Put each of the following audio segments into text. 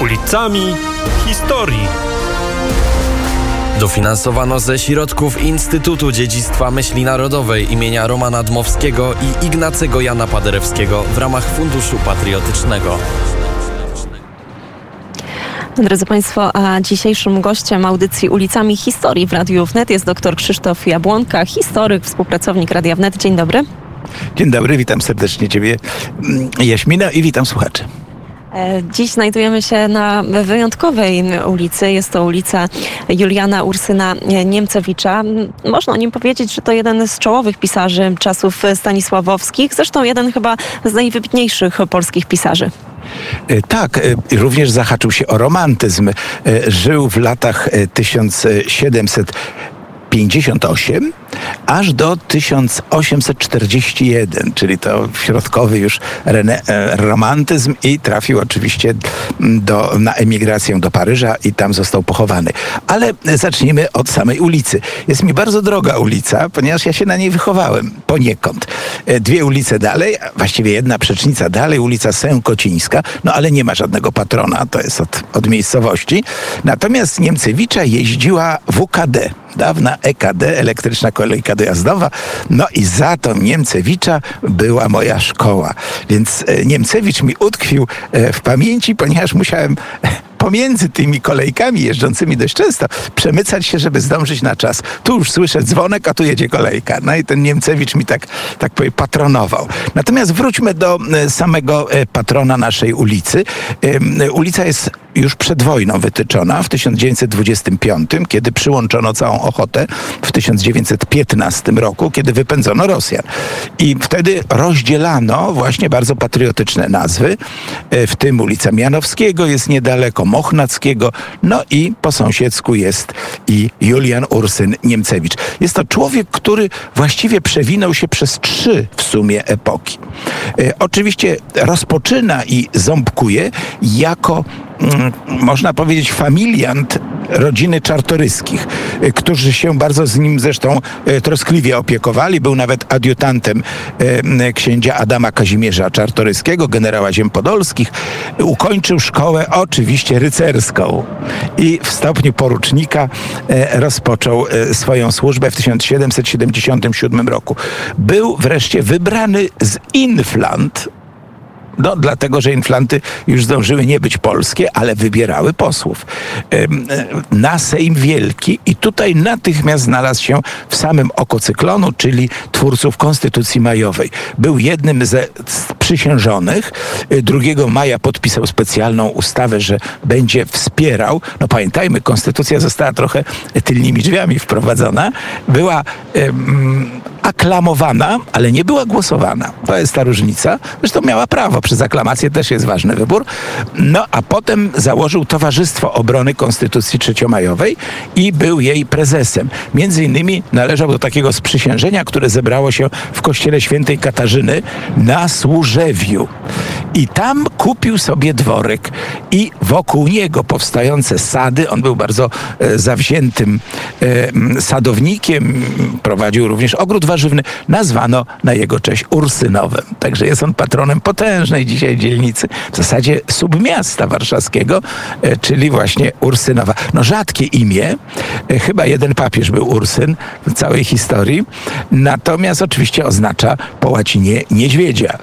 ulicami historii. Dofinansowano ze środków Instytutu Dziedzictwa Myśli Narodowej imienia Romana Dmowskiego i Ignacego Jana Paderewskiego w ramach Funduszu Patriotycznego. Drodzy Państwo, a dzisiejszym gościem audycji Ulicami Historii w Radiu Wnet jest dr Krzysztof Jabłonka, historyk, współpracownik Radia Wnet. Dzień dobry. Dzień dobry, witam serdecznie Ciebie, mm, Jaśmina i witam słuchaczy. E, dziś znajdujemy się na wyjątkowej ulicy. Jest to ulica Juliana Ursyna Niemcewicza. Można o nim powiedzieć, że to jeden z czołowych pisarzy czasów stanisławowskich, zresztą jeden chyba z najwybitniejszych polskich pisarzy. E, tak, e, również zahaczył się o romantyzm. Żył w latach 1700 58 aż do 1841, czyli to środkowy już rene, e, romantyzm i trafił oczywiście do, na emigrację do Paryża i tam został pochowany. Ale zacznijmy od samej ulicy. Jest mi bardzo droga ulica, ponieważ ja się na niej wychowałem poniekąd. E, dwie ulice dalej, właściwie jedna przecznica dalej, ulica Sękocińska, no ale nie ma żadnego patrona, to jest od, od miejscowości. Natomiast Niemcewicza jeździła WKD, dawna EKD, elektryczna kolejka dojazdowa. No i za to Niemcewicza była moja szkoła. Więc e, Niemcewicz mi utkwił e, w pamięci, ponieważ musiałem pomiędzy tymi kolejkami jeżdżącymi dość często przemycać się, żeby zdążyć na czas. Tu już słyszę dzwonek, a tu jedzie kolejka. No i ten Niemcewicz mi tak, tak powiem, patronował. Natomiast wróćmy do e, samego e, patrona naszej ulicy. Ulica jest już przed wojną wytyczona w 1925, kiedy przyłączono całą Ochotę w 1915 roku, kiedy wypędzono Rosjan. I wtedy rozdzielano właśnie bardzo patriotyczne nazwy, e, w tym ulica Mianowskiego jest niedaleko, Mochnackiego, no i po sąsiedzku jest i Julian Ursyn Niemcewicz. Jest to człowiek, który właściwie przewinął się przez trzy w sumie epoki. E, oczywiście rozpoczyna i ząbkuje jako można powiedzieć, familiant rodziny Czartoryskich, y, którzy się bardzo z nim zresztą y, troskliwie opiekowali. Był nawet adiutantem y, księcia Adama Kazimierza Czartoryskiego, generała ziem podolskich. Ukończył szkołę oczywiście rycerską i w stopniu porucznika rozpoczął swoją służbę w 1777 roku. Był wreszcie wybrany z Inflant, no, dlatego, że inflanty już zdążyły nie być polskie, ale wybierały posłów na Sejm Wielki i tutaj natychmiast znalazł się w samym oko cyklonu, czyli twórców Konstytucji Majowej. Był jednym ze przysiężonych. 2 maja podpisał specjalną ustawę, że będzie wspierał. No pamiętajmy, konstytucja została trochę tylnymi drzwiami wprowadzona. Była aklamowana, ale nie była głosowana. To jest ta różnica. Zresztą miała prawo, przez aklamację też jest ważny wybór. No a potem założył Towarzystwo Obrony Konstytucji Trzeciomajowej i był jej prezesem. Między innymi należał do takiego sprzysiężenia, które zebrało się w kościele świętej Katarzyny na Służewiu. I tam kupił sobie dworek i wokół niego powstające sady, on był bardzo e, zawziętym e, sadownikiem, prowadził również ogród warzywny, nazwano na jego cześć Ursynowem. Także jest on patronem potężnej dzisiaj dzielnicy, w zasadzie submiasta warszawskiego, e, czyli właśnie Ursynowa. No rzadkie imię, e, chyba jeden papież był Ursyn w całej historii, natomiast oczywiście oznacza po łacinie niedźwiedzia.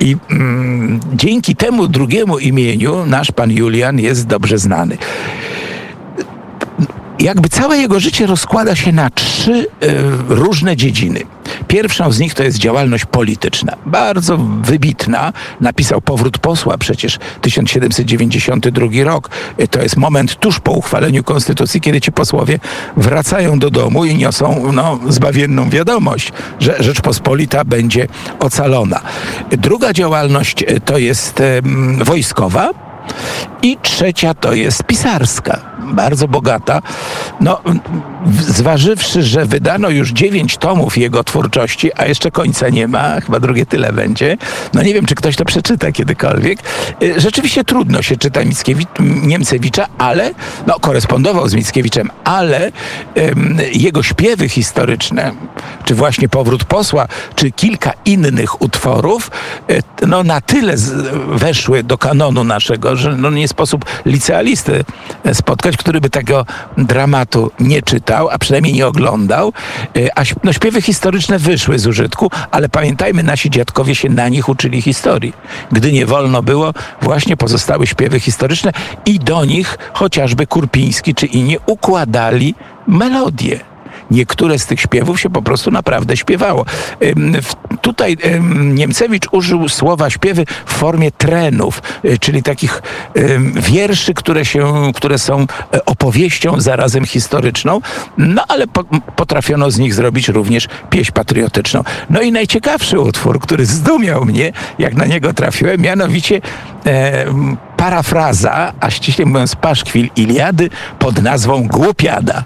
I mm, dzięki temu drugiemu imieniu nasz pan Julian jest dobrze znany jakby całe jego życie rozkłada się na trzy y, różne dziedziny. Pierwszą z nich to jest działalność polityczna. Bardzo wybitna. Napisał Powrót posła przecież 1792 rok. E, to jest moment tuż po uchwaleniu konstytucji, kiedy ci posłowie wracają do domu i niosą no, zbawienną wiadomość, że Rzeczpospolita będzie ocalona. Druga działalność e, to jest wojskowa i trzecia to jest pisarska bardzo bogata. No, zważywszy, że wydano już dziewięć tomów jego twórczości, a jeszcze końca nie ma, chyba drugie tyle będzie, no nie wiem, czy ktoś to przeczyta kiedykolwiek. Y, rzeczywiście trudno się czyta Mickiewicz, Niemcewicza, ale, no korespondował z Mickiewiczem, ale jego śpiewy historyczne, czy właśnie Powrót Posła, czy kilka innych utworów, y, no na tyle weszły do kanonu naszego, że no nie sposób licealisty spotkać, który by tego dramatu nie czytał, a przynajmniej nie oglądał. Y, a no, śpiewy historyczne wyszły z użytku, ale pamiętajmy, nasi dziadkowie się na nich uczyli historii. Gdy nie wolno było, właśnie pozostały śpiewy historyczne i do nich chociażby Kurpiński czy inni układali melodie niektóre z tych śpiewów się po prostu naprawdę śpiewało. Tutaj Niemcewicz użył słowa śpiewy w formie trenów, y, czyli takich wierszy, które, się, które są e, opowieścią zarazem historyczną, no ale potrafiono z nich zrobić również pieśń patriotyczną. No i najciekawszy utwór, który zdumiał mnie, jak na niego trafiłem, mianowicie e, parafraza, a ściśle mówiąc paszkwil Iliady pod nazwą Głupiada.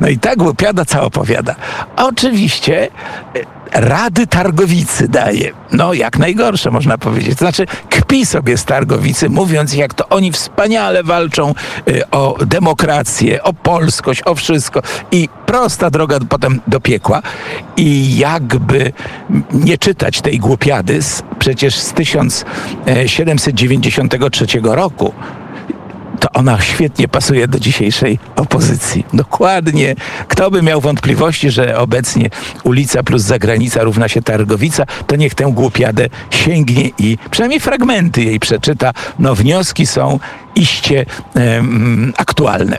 No i ta Głupiada co opowiada? Oczywiście e, Rady Targowicy daje. No, jak najgorsze, można powiedzieć. To znaczy, kpi sobie z Targowicy, mówiąc, jak to oni wspaniale walczą y, o demokrację, o polskość, o wszystko. I prosta droga potem do piekła. I jakby nie czytać tej głupiady, z, przecież z 1793 roku, to ona świetnie pasuje do dzisiejszej opozycji. Dokładnie. Kto by miał wątpliwości, że obecnie ulica plus zagranica równa się Targowica, to niech tę głupiadę sięgnie i przynajmniej fragmenty jej przeczyta. No wnioski są iście um, aktualne.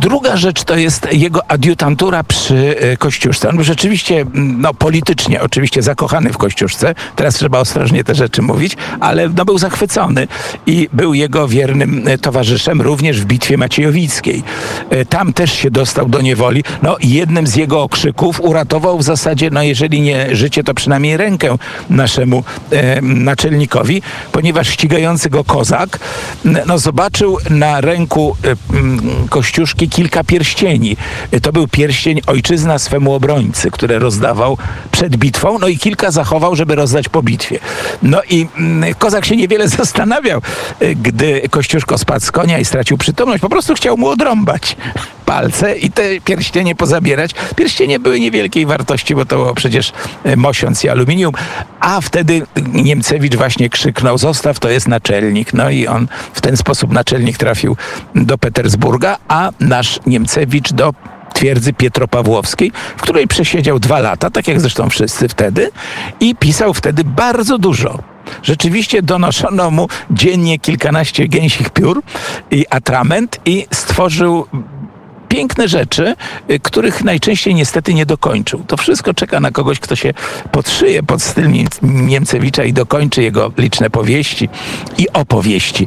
Druga rzecz to jest jego adiutantura przy e, Kościuszce. On był rzeczywiście, no politycznie oczywiście zakochany w Kościuszce. Teraz trzeba ostrożnie te rzeczy mówić, ale no, był zachwycony i był jego wiernym e, towarzyszem również w bitwie maciejowickiej. E, tam też się dostał do niewoli. No jednym z jego okrzyków uratował w zasadzie, no jeżeli nie życie, to przynajmniej rękę naszemu e, naczelnikowi, ponieważ ścigający go kozak, no zobaczył na ręku e, Kościuszki kilka pierścieni. To był pierścień ojczyzna swemu obrońcy, które rozdawał przed bitwą, no i kilka zachował, żeby rozdać po bitwie. No i mm, Kozak się niewiele zastanawiał, gdy Kościuszko spadł z konia i stracił przytomność. Po prostu chciał mu odrąbać palce i te pierścienie pozabierać. Pierścienie były niewielkiej wartości, bo to było przecież y, mosiąc i aluminium, a wtedy Niemcewicz właśnie krzyknął, zostaw, to jest naczelnik. No i on w ten sposób naczelnik trafił do Petersburga, a nasz Niemcewicz do twierdzy Pietropawłowskiej, w której przesiedział dwa lata, tak jak zresztą wszyscy wtedy, i pisał wtedy bardzo dużo. Rzeczywiście donoszono mu dziennie kilkanaście gęsich piór i atrament i stworzył piękne rzeczy, y, których najczęściej niestety nie dokończył. To wszystko czeka na kogoś, kto się podszyje pod styl Niemcewicza i dokończy jego liczne powieści i opowieści.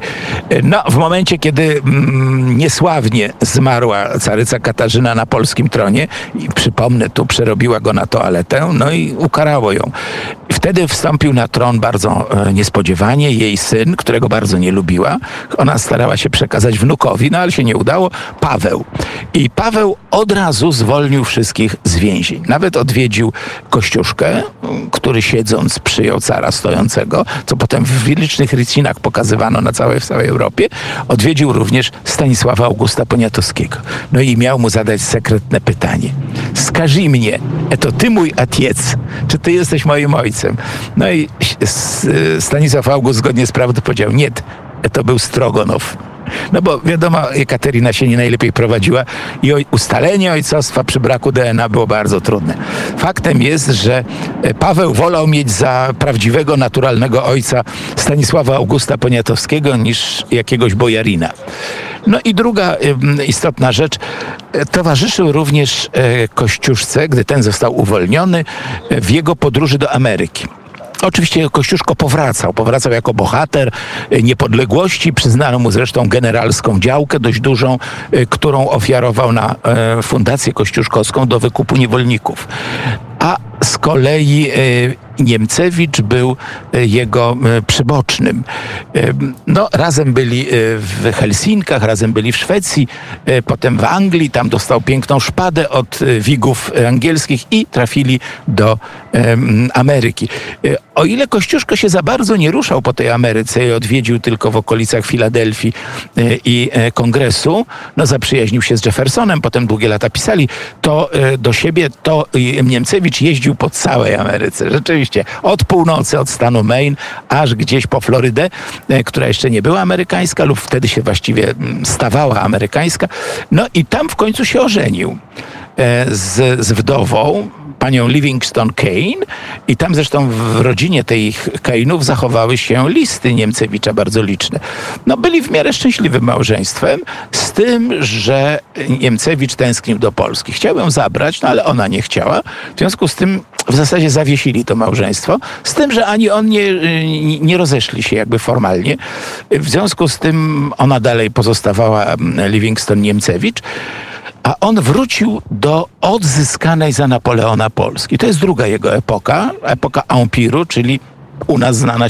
Y, no, w momencie, kiedy mm, niesławnie zmarła caryca Katarzyna na polskim tronie i przypomnę, tu przerobiła go na toaletę, no i ukarało ją. Wtedy wstąpił na tron bardzo e, niespodziewanie jej syn, którego bardzo nie lubiła. Ona starała się przekazać wnukowi, no ale się nie udało. Paweł. I Paweł od razu zwolnił wszystkich z więzień. Nawet odwiedził Kościuszkę, który siedząc przyjął cara stojącego, co potem w licznych rycinach pokazywano na całej, w całej Europie. Odwiedził również Stanisława Augusta Poniatowskiego. No i miał mu zadać sekretne pytanie. Skażij mnie, to ty mój atiec, czy ty jesteś moim ojcem? No i Stanisław August zgodnie z prawdą powiedział, nie, to był Strogonow. No bo wiadomo, Ekaterina się nie najlepiej prowadziła i ustalenie ojcostwa przy braku DNA było bardzo trudne. Faktem jest, że e, Paweł wolał mieć za prawdziwego, naturalnego ojca Stanisława Augusta Poniatowskiego niż jakiegoś bojarina. No i druga istotna rzecz, e, towarzyszył również e, Kościuszce, gdy ten został uwolniony, w jego podróży do Ameryki. Oczywiście Kościuszko powracał, powracał jako bohater e, niepodległości. Przyznano mu zresztą generalską działkę, dość dużą, e, którą ofiarował na e, Fundację Kościuszkowską do wykupu niewolników. A z kolei Niemcewicz był e, jego e, przybocznym. E, no, razem byli w Helsinkach, razem byli w Szwecji, potem w Anglii, tam dostał piękną szpadę od wigów angielskich i trafili do Ameryki. O ile Kościuszko się za bardzo nie ruszał po tej Ameryce i odwiedził tylko w okolicach Filadelfii i kongresu, no zaprzyjaźnił się z Jeffersonem, potem długie lata pisali, to do siebie to Niemcewicz jeździł po całej Ameryce. Rzeczywiście, od północy, od stanu Maine, aż gdzieś po Florydę, e, która jeszcze nie była amerykańska lub wtedy się właściwie mm, stawała amerykańska. No i tam w końcu się ożenił e, z, z wdową, panią Livingston Kane i tam zresztą w rodzinie tych Kane'ów zachowały się listy Niemcewicza bardzo liczne. No byli w miarę szczęśliwym małżeństwem, z tym, że Niemcewicz tęsknił do Polski. Chciał ją zabrać, no ale ona nie chciała. W związku z tym w zasadzie zawiesili to małżeństwo, z tym, że ani on nie, nie rozeszli się jakby formalnie. W związku z tym ona dalej pozostawała mm, Livingston Niemcewicz a on wrócił do odzyskanej za Napoleona Polski. To jest druga jego epoka, epoka Empiru, czyli u nas znana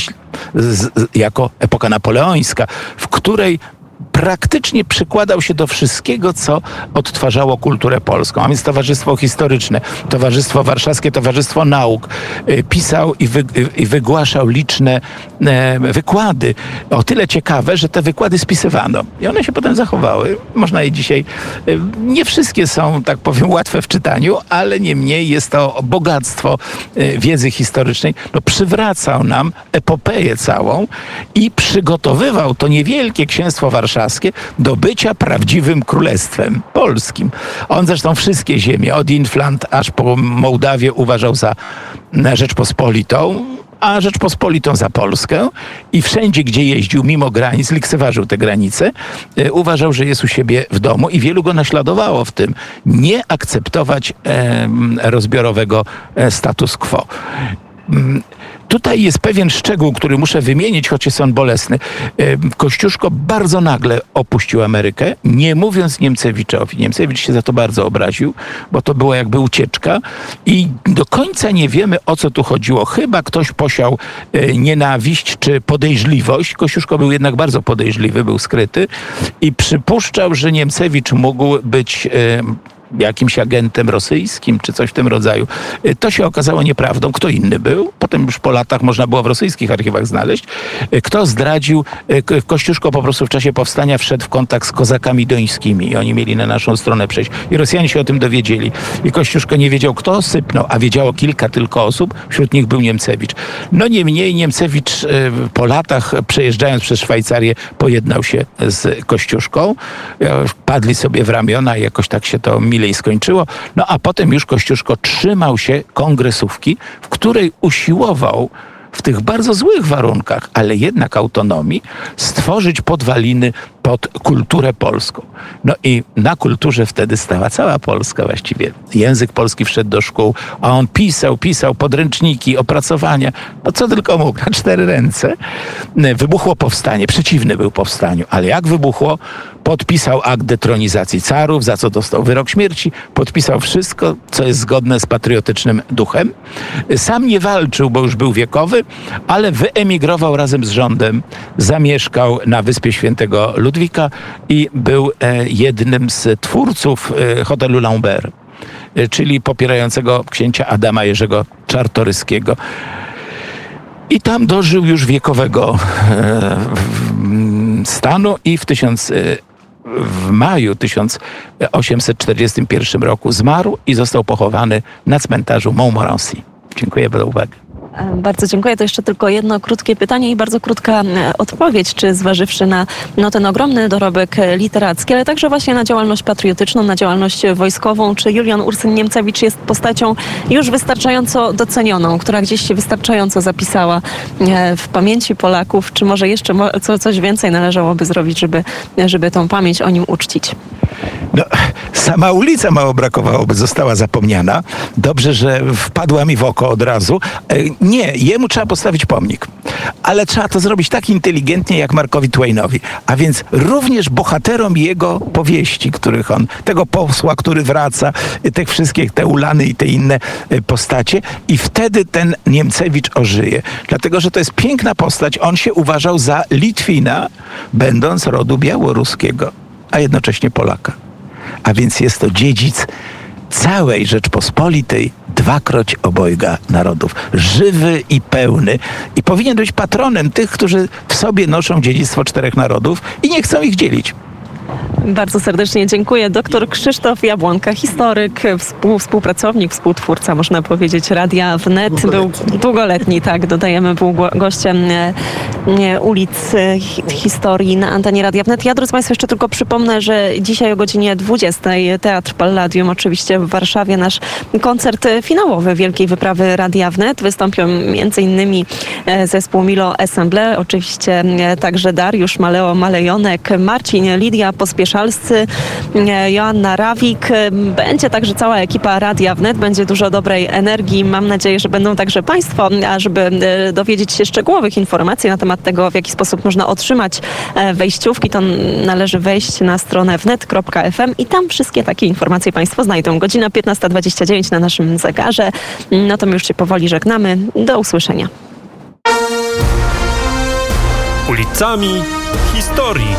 jako epoka napoleońska, w której praktycznie przykładał się do wszystkiego, co odtwarzało kulturę polską, a więc Towarzystwo Historyczne, Towarzystwo Warszawskie, Towarzystwo Nauk. Y, pisał i, wy, i wygłaszał liczne e, wykłady, o tyle ciekawe, że te wykłady spisywano i one się potem zachowały. Można je dzisiaj, e, nie wszystkie są, tak powiem, łatwe w czytaniu, ale niemniej jest to bogactwo wiedzy historycznej. No, przywracał nam epopeję całą i przygotowywał to niewielkie księstwo warszawskie do bycia prawdziwym królestwem polskim. On zresztą wszystkie ziemie, od Inflant aż po Mołdawię uważał za Rzeczpospolitą, a Rzeczpospolitą za Polskę i wszędzie, gdzie jeździł, mimo granic, lekceważył te granice, e, uważał, że jest u siebie w domu i wielu go naśladowało w tym. Nie akceptować e, rozbiorowego e, status quo. Tutaj jest pewien szczegół, który muszę wymienić, choć jest on bolesny. Kościuszko bardzo nagle opuścił Amerykę, nie mówiąc Niemcewiczowi. Niemcewicz się za to bardzo obraził, bo to była jakby ucieczka i do końca nie wiemy, o co tu chodziło. Chyba ktoś posiał e, nienawiść czy podejrzliwość. Kościuszko był jednak bardzo podejrzliwy, był skryty i przypuszczał, że Niemcewicz mógł być jakimś agentem rosyjskim, czy coś w tym rodzaju. Y, to się okazało nieprawdą. Kto inny był? Potem już po latach można było w rosyjskich archiwach znaleźć. Y, kto zdradził? Y, Kościuszko po prostu w czasie powstania wszedł w kontakt z kozakami dońskimi i oni mieli na naszą stronę przejść. I Rosjanie się o tym dowiedzieli. I Kościuszko nie wiedział, kto sypnął, a wiedziało kilka tylko osób. Wśród nich był Niemcewicz. No niemniej Niemcewicz po latach przejeżdżając przez Szwajcarię pojednał się z Kościuszką. Padli sobie w ramiona i jakoś tak się to milej skończyło. No a potem już Kościuszko trzymał się kongresówki, w której usiłował w tych bardzo złych warunkach, ale jednak autonomii, stworzyć podwaliny pod kulturę polską. No i na kulturze wtedy stała cała Polska właściwie. Język polski wszedł do szkół, a on pisał, pisał podręczniki, opracowania, no co tylko mógł, na cztery ręce. Wybuchło powstanie, przeciwny był powstaniu, ale jak wybuchło, podpisał akt detronizacji carów, za co dostał wyrok śmierci, podpisał wszystko, co jest zgodne z patriotycznym duchem. Sam nie walczył, bo już był wiekowy, ale wyemigrował razem z rządem, zamieszkał na Wyspie Świętego Ludwika i był e, jednym z twórców e, hotelu Lambert, e, czyli popierającego księcia Adama Jerzego Czartoryskiego. I tam dożył już wiekowego stanu i w tysiąc w maju 1841 roku zmarł i został pochowany na cmentarzu Montmorency. Dziękuję za uwagę. E, bardzo dziękuję. To jeszcze tylko jedno krótkie pytanie i bardzo krótka e, odpowiedź. Czy zważywszy na no, ten ogromny dorobek literacki, ale także właśnie na działalność patriotyczną, na działalność wojskową, czy Julian Ursyn-Niemcewicz jest postacią już wystarczająco docenioną, która gdzieś się wystarczająco zapisała e, w pamięci Polaków, czy może jeszcze coś więcej należałoby zrobić, żeby, żeby tą pamięć o nim uczcić? No, sama ulica mało brakowałoby, została zapomniana. Dobrze, że wpadła mi w oko od razu Nie, jemu trzeba postawić pomnik. Ale trzeba to zrobić tak inteligentnie jak Markowi Twainowi. A więc również bohaterom jego powieści, których on, tego posła, który wraca, tych wszystkich, te Ulany i te inne y, postacie. I wtedy ten Niemcewicz ożyje. Dlatego, że to jest piękna postać. On się uważał za Litwina, będąc rodu białoruskiego, a jednocześnie Polaka. A więc jest to dziedzic całej Rzeczpospolitej, dwakroć obojga narodów. Żywy i pełny. I powinien być patronem tych, którzy w sobie noszą dziedzictwo czterech narodów i nie chcą ich dzielić. Bardzo serdecznie dziękuję. Doktor Krzysztof Jabłonka, historyk, współ, współpracownik, współtwórca, można powiedzieć, Radia Wnet. Długoletni. Był długoletni, tak, dodajemy, był go- gościem e, ulic e, hi- historii na antenie Radia Wnet. Ja, drodzy Państwo, jeszcze tylko przypomnę, że dzisiaj o godzinie 20 Teatr Palladium, oczywiście w Warszawie, nasz koncert finałowy Wielkiej Wyprawy Radia Wnet. Wystąpią innymi e, zespół Milo Assemble, oczywiście e, także Dariusz Maleo Malejonek, Marcin Lidia Pospieszalscy, Joanna Rawik. Będzie także cała ekipa Radia Wnet, będzie dużo dobrej energii. Mam nadzieję, że będą także Państwo, a żeby dowiedzieć się szczegółowych informacji na temat tego, w jaki sposób można otrzymać e, wejściówki, to należy wejść na stronę wnet.fm i tam wszystkie takie informacje Państwo znajdą. Godzina 15.29 na naszym zegarze. No to my już się powoli żegnamy. Do usłyszenia. Ulicami historii.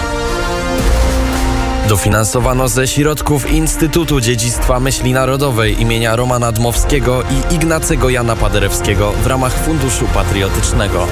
Dofinansowano ze środków Instytutu Dziedzictwa Myśli Narodowej imienia Romana Dmowskiego i Ignacego Jana Paderewskiego w ramach Funduszu Patriotycznego.